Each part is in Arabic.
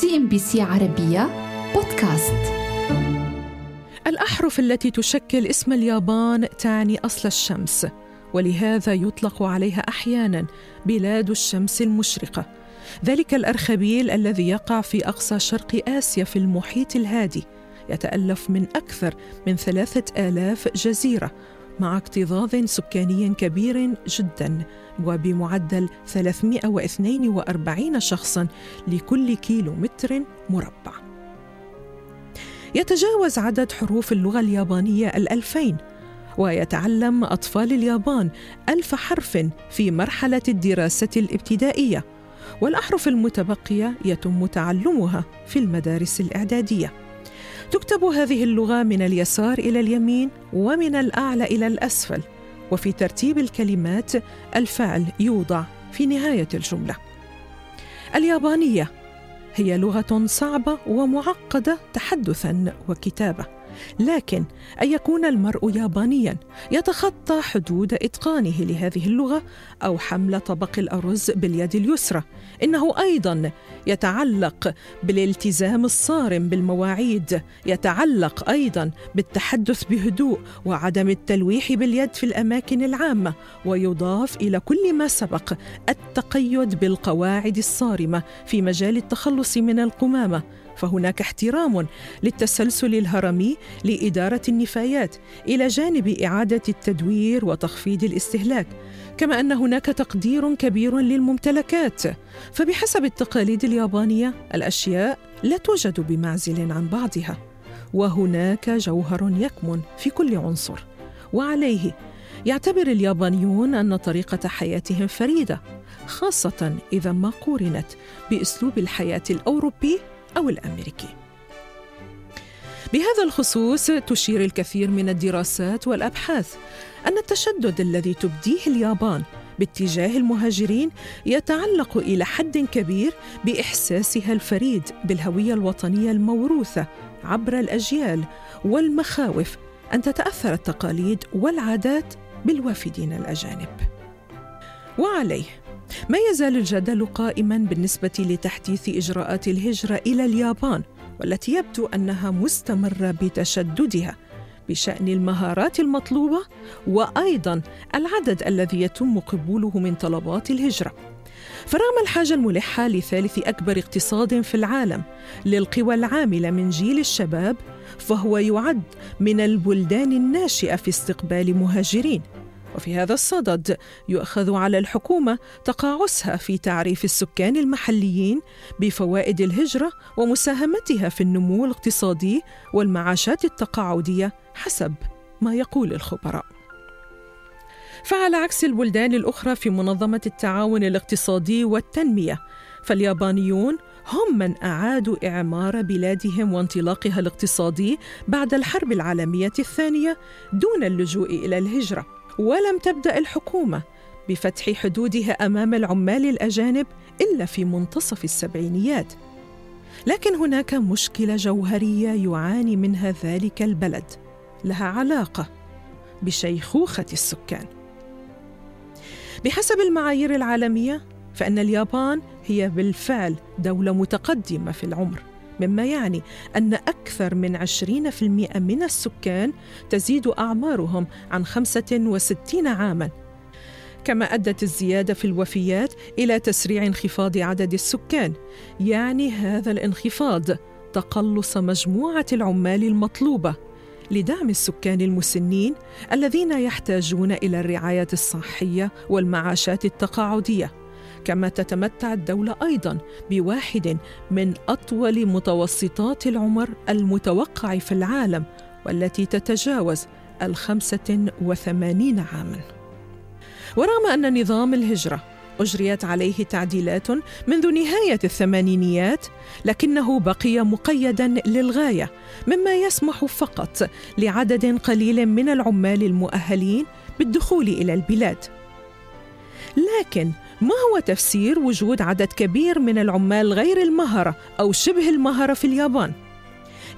CNBC عربية بودكاست. الأحرف التي تشكل اسم اليابان تعني أصل الشمس ولهذا يطلق عليها أحيانا بلاد الشمس المشرقة. ذلك الأرخبيل الذي يقع في أقصى شرق آسيا في المحيط الهادي يتألف من أكثر من ثلاثة آلاف جزيرة مع اكتظاظ سكاني كبير جدا وبمعدل 342 شخصا لكل كيلو متر مربع. يتجاوز عدد حروف اللغة اليابانية الألفين ويتعلم أطفال اليابان ألف حرف في مرحلة الدراسة الابتدائية والأحرف المتبقية يتم تعلمها في المدارس الإعدادية. تكتب هذه اللغة من اليسار إلى اليمين ومن الأعلى إلى الأسفل وفي ترتيب الكلمات الفعل يوضع في نهاية الجملة. اليابانية هي لغة صعبة ومعقدة تحدثا وكتابة. لكن أن يكون المرء يابانيا يتخطى حدود إتقانه لهذه اللغة أو حمل طبق الأرز باليد اليسرى. إنه أيضا يتعلق بالالتزام الصارم بالمواعيد يتعلق أيضا بالتحدث بهدوء وعدم التلويح باليد في الأماكن العامة ويضاف إلى كل ما سبق التقيد بالقواعد الصارمة في مجال التخلص من القمامة. فهناك احترام للتسلسل الهرمي لإدارة النفايات إلى جانب إعادة التدوير وتخفيض الاستهلاك كما أن هناك تقدير كبير للممتلكات. فبحسب التقاليد اليابانية الأشياء لا توجد بمعزل عن بعضها. وهناك جوهر يكمن في كل عنصر. وعليه يعتبر اليابانيون أن طريقة حياتهم فريدة خاصة إذا ما قورنت بأسلوب الحياة الأوروبي أو الأمريكي. بهذا الخصوص تشير الكثير من الدراسات والأبحاث أن التشدد الذي تبديه اليابان باتجاه المهاجرين يتعلق إلى حد كبير بإحساسها الفريد بالهوية الوطنية الموروثة عبر الأجيال والمخاوف أن تتأثر التقاليد والعادات بالوافدين الأجانب وعليه ما يزال الجدل قائما بالنسبة لتحديث إجراءات الهجرة إلى اليابان والتي يبدو أنها مستمرة بتشددها بشأن المهارات المطلوبة وأيضا العدد الذي يتم قبوله من طلبات الهجرة. فرغم الحاجة الملحة لثالث أكبر اقتصاد في العالم للقوى العاملة من جيل الشباب فهو يعد من البلدان الناشئة في استقبال مهاجرين. وفي هذا الصدد يؤخذ على الحكومة تقاعسها في تعريف السكان المحليين بفوائد الهجرة ومساهمتها في النمو الاقتصادي والمعاشات التقاعدية حسب ما يقول الخبراء. فعلى عكس البلدان الأخرى في منظمة التعاون الاقتصادي والتنمية فاليابانيون هم من أعادوا إعمار بلادهم وانطلاقها الاقتصادي بعد الحرب العالمية الثانية دون اللجوء إلى الهجرة. ولم تبدأ الحكومة بفتح حدودها أمام العمال الأجانب إلا في منتصف السبعينيات. لكن هناك مشكلة جوهرية يعاني منها ذلك البلد لها علاقة بشيخوخة السكان. بحسب المعايير العالمية فإن اليابان هي بالفعل دولة متقدمة في العمر. مما يعني أن أكثر من 20% من السكان تزيد أعمارهم عن 65 عاماً. كما أدت الزيادة في الوفيات إلى تسريع انخفاض عدد السكان يعني هذا الانخفاض تقلص مجموعة العمال المطلوبة لدعم السكان المسنين الذين يحتاجون إلى الرعاية الصحية والمعاشات التقاعدية. كما تتمتع الدولة أيضا بواحد من أطول متوسطات العمر المتوقع في العالم والتي تتجاوز الخمسة وثمانين عاماً. ورغم أن نظام الهجرة أجريت عليه تعديلات منذ نهاية الثمانينيات لكنه بقي مقيدا للغاية مما يسمح فقط لعدد قليل من العمال المؤهلين بالدخول إلى البلاد. لكن ما هو تفسير وجود عدد كبير من العمال غير المهرة أو شبه المهرة في اليابان؟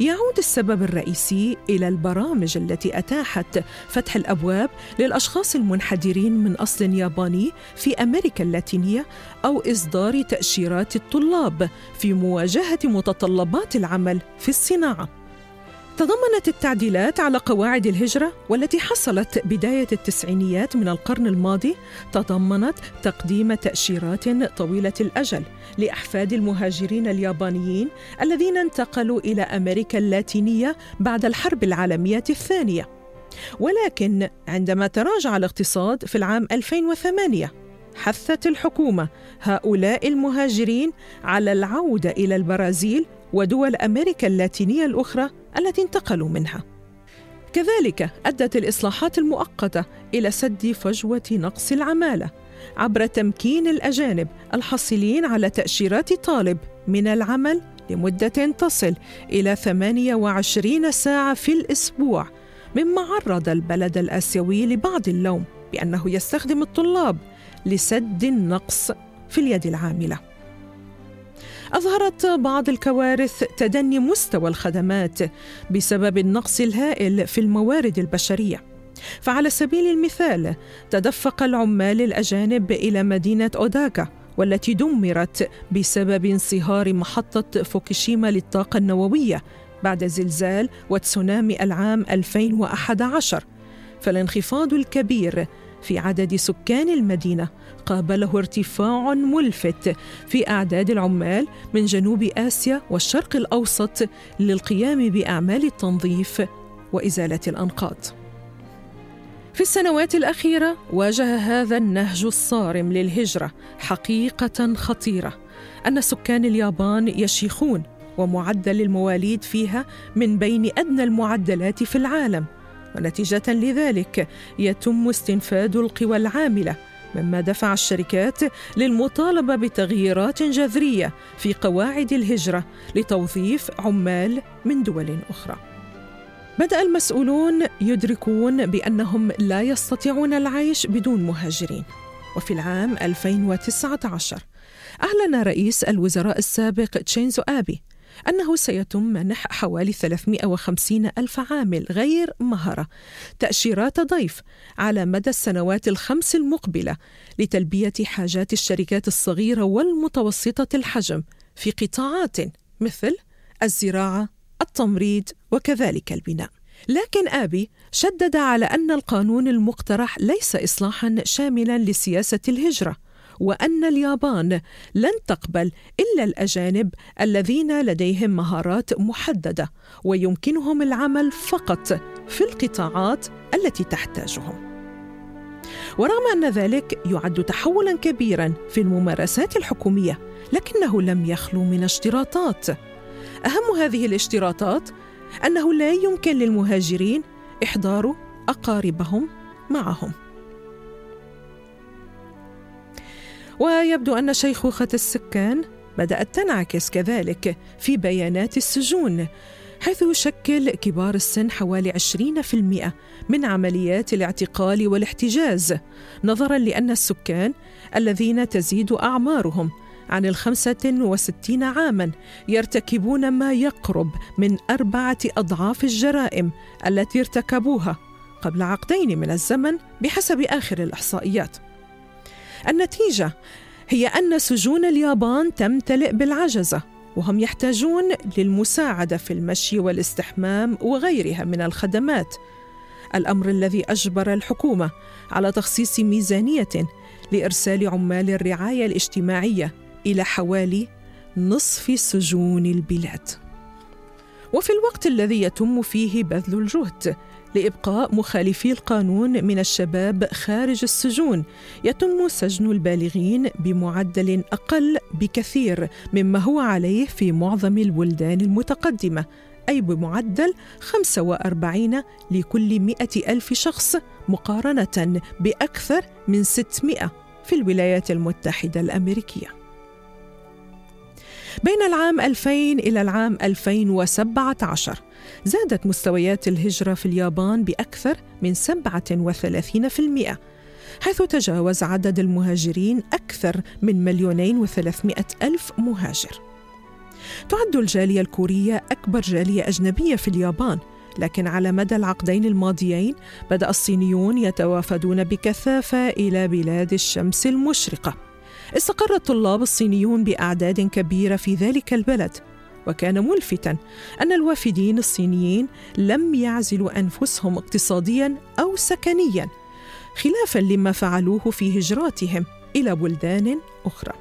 يعود السبب الرئيسي إلى البرامج التي أتاحت فتح الأبواب للأشخاص المنحدرين من أصل ياباني في أمريكا اللاتينية أو إصدار تأشيرات الطلاب في مواجهة متطلبات العمل في الصناعة تضمنت التعديلات على قواعد الهجرة والتي حصلت بداية التسعينيات من القرن الماضي تضمنت تقديم تأشيرات طويلة الأجل لأحفاد المهاجرين اليابانيين الذين انتقلوا إلى أمريكا اللاتينية بعد الحرب العالمية الثانية. ولكن عندما تراجع الاقتصاد في العام 2008 حثت الحكومة هؤلاء المهاجرين على العودة إلى البرازيل ودول أمريكا اللاتينية الأخرى التي انتقلوا منها. كذلك أدت الإصلاحات المؤقتة إلى سد فجوة نقص العمالة عبر تمكين الأجانب الحاصلين على تأشيرات طالب من العمل لمدة تصل إلى 28 ساعة في الأسبوع مما عرض البلد الآسيوي لبعض اللوم بأنه يستخدم الطلاب لسد النقص في اليد العاملة. أظهرت بعض الكوارث تدني مستوى الخدمات بسبب النقص الهائل في الموارد البشرية. فعلى سبيل المثال تدفق العمال الأجانب إلى مدينة أوداكا والتي دمرت بسبب انصهار محطة فوكوشيما للطاقة النووية بعد زلزال وتسونامي العام 2011 فالانخفاض الكبير في عدد سكان المدينة. قابله ارتفاع ملفت في أعداد العمال من جنوب آسيا والشرق الأوسط للقيام بأعمال التنظيف وإزالة الأنقاض. في السنوات الأخيرة واجه هذا النهج الصارم للهجرة حقيقة خطيرة أن سكان اليابان يشيخون ومعدل المواليد فيها من بين أدنى المعدلات في العالم. ونتيجة لذلك يتم استنفاد القوى العاملة مما دفع الشركات للمطالبة بتغييرات جذرية في قواعد الهجرة لتوظيف عمال من دول أخرى. بدأ المسؤولون يدركون بأنهم لا يستطيعون العيش بدون مهاجرين. وفي العام 2019 أعلن رئيس الوزراء السابق تشينزو آبي أنه سيتم منح حوالي 350 ألف عامل غير مهرة تأشيرات ضيف على مدى السنوات الخمس المقبلة لتلبية حاجات الشركات الصغيرة والمتوسطة الحجم في قطاعات مثل الزراعة، التمريض وكذلك البناء. لكن آبي شدد على أن القانون المقترح ليس إصلاحا شاملا لسياسة الهجرة وأن اليابان لن تقبل إلا الأجانب الذين لديهم مهارات محددة ويمكنهم العمل فقط في القطاعات التي تحتاجهم. ورغم أن ذلك يعد تحولا كبيرا في الممارسات الحكومية لكنه لم يخلو من اشتراطات. أهم هذه الاشتراطات أنه لا يمكن للمهاجرين إحضار أقاربهم معهم. ويبدو أن شيخوخة السكان بدأت تنعكس كذلك في بيانات السجون حيث يشكل كبار السن حوالي 20% من عمليات الاعتقال والاحتجاز نظرا لأن السكان الذين تزيد أعمارهم عن الخمسة وستين عاما يرتكبون ما يقرب من أربعة أضعاف الجرائم التي ارتكبوها قبل عقدين من الزمن بحسب آخر الإحصائيات. النتيجة هي أن سجون اليابان تمتلئ بالعجزة وهم يحتاجون للمساعدة في المشي والاستحمام وغيرها من الخدمات. الأمر الذي أجبر الحكومة على تخصيص ميزانية لإرسال عمال الرعاية الاجتماعية إلى حوالي نصف سجون البلاد. وفي الوقت الذي يتم فيه بذل الجهد لإبقاء مخالفي القانون من الشباب خارج السجون يتم سجن البالغين بمعدل أقل بكثير مما هو عليه في معظم البلدان المتقدمة أي بمعدل 45 لكل 100 ألف شخص مقارنة بأكثر من 600 في الولايات المتحدة الأمريكية. بين العام 2000 إلى العام 2017 زادت مستويات الهجرة في اليابان بأكثر من 37% حيث تجاوز عدد المهاجرين أكثر من مليونين وثلاثمائة ألف مهاجر. تعد الجالية الكورية أكبر جالية أجنبية في اليابان لكن على مدى العقدين الماضيين بدأ الصينيون يتوافدون بكثافة إلى بلاد الشمس المشرقة. استقر الطلاب الصينيون بأعداد كبيرة في ذلك البلد. وكان ملفتا أن الوافدين الصينيين لم يعزلوا أنفسهم اقتصاديا أو سكنيا خلافا لما فعلوه في هجراتهم إلى بلدان أخرى.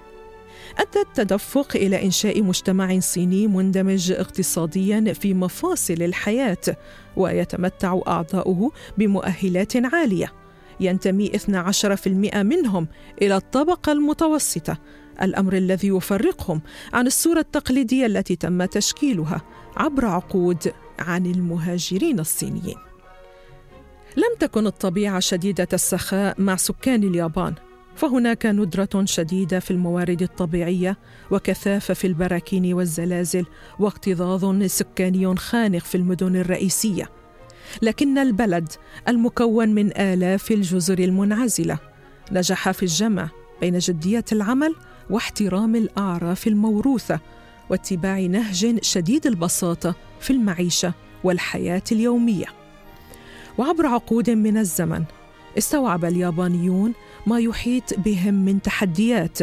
أدى التدفق إلى إنشاء مجتمع صيني مندمج اقتصاديا في مفاصل الحياة ويتمتع أعضاؤه بمؤهلات عالية. ينتمي 12% منهم إلى الطبقة المتوسطة الأمر الذي يفرقهم عن الصورة التقليدية التي تم تشكيلها عبر عقود عن المهاجرين الصينيين. لم تكن الطبيعة شديدة السخاء مع سكان اليابان فهناك ندرة شديدة في الموارد الطبيعية وكثافة في البراكين والزلازل واكتظاظ سكاني خانق في المدن الرئيسية. لكن البلد المكون من آلاف الجزر المنعزلة نجح في الجمع بين جدية العمل واحترام الأعراف الموروثة واتباع نهج شديد البساطة في المعيشة والحياة اليومية. وعبر عقود من الزمن استوعب اليابانيون ما يحيط بهم من تحديات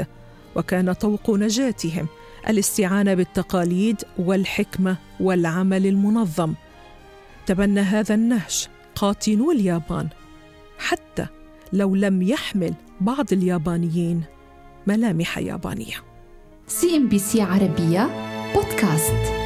وكان طوق نجاتهم الاستعانة بالتقاليد والحكمة والعمل المنظم. تبنى هذا النهج قاطنو اليابان حتى لو لم يحمل بعض اليابانيين ملامح يابانية. CNBC عربية بودكاست.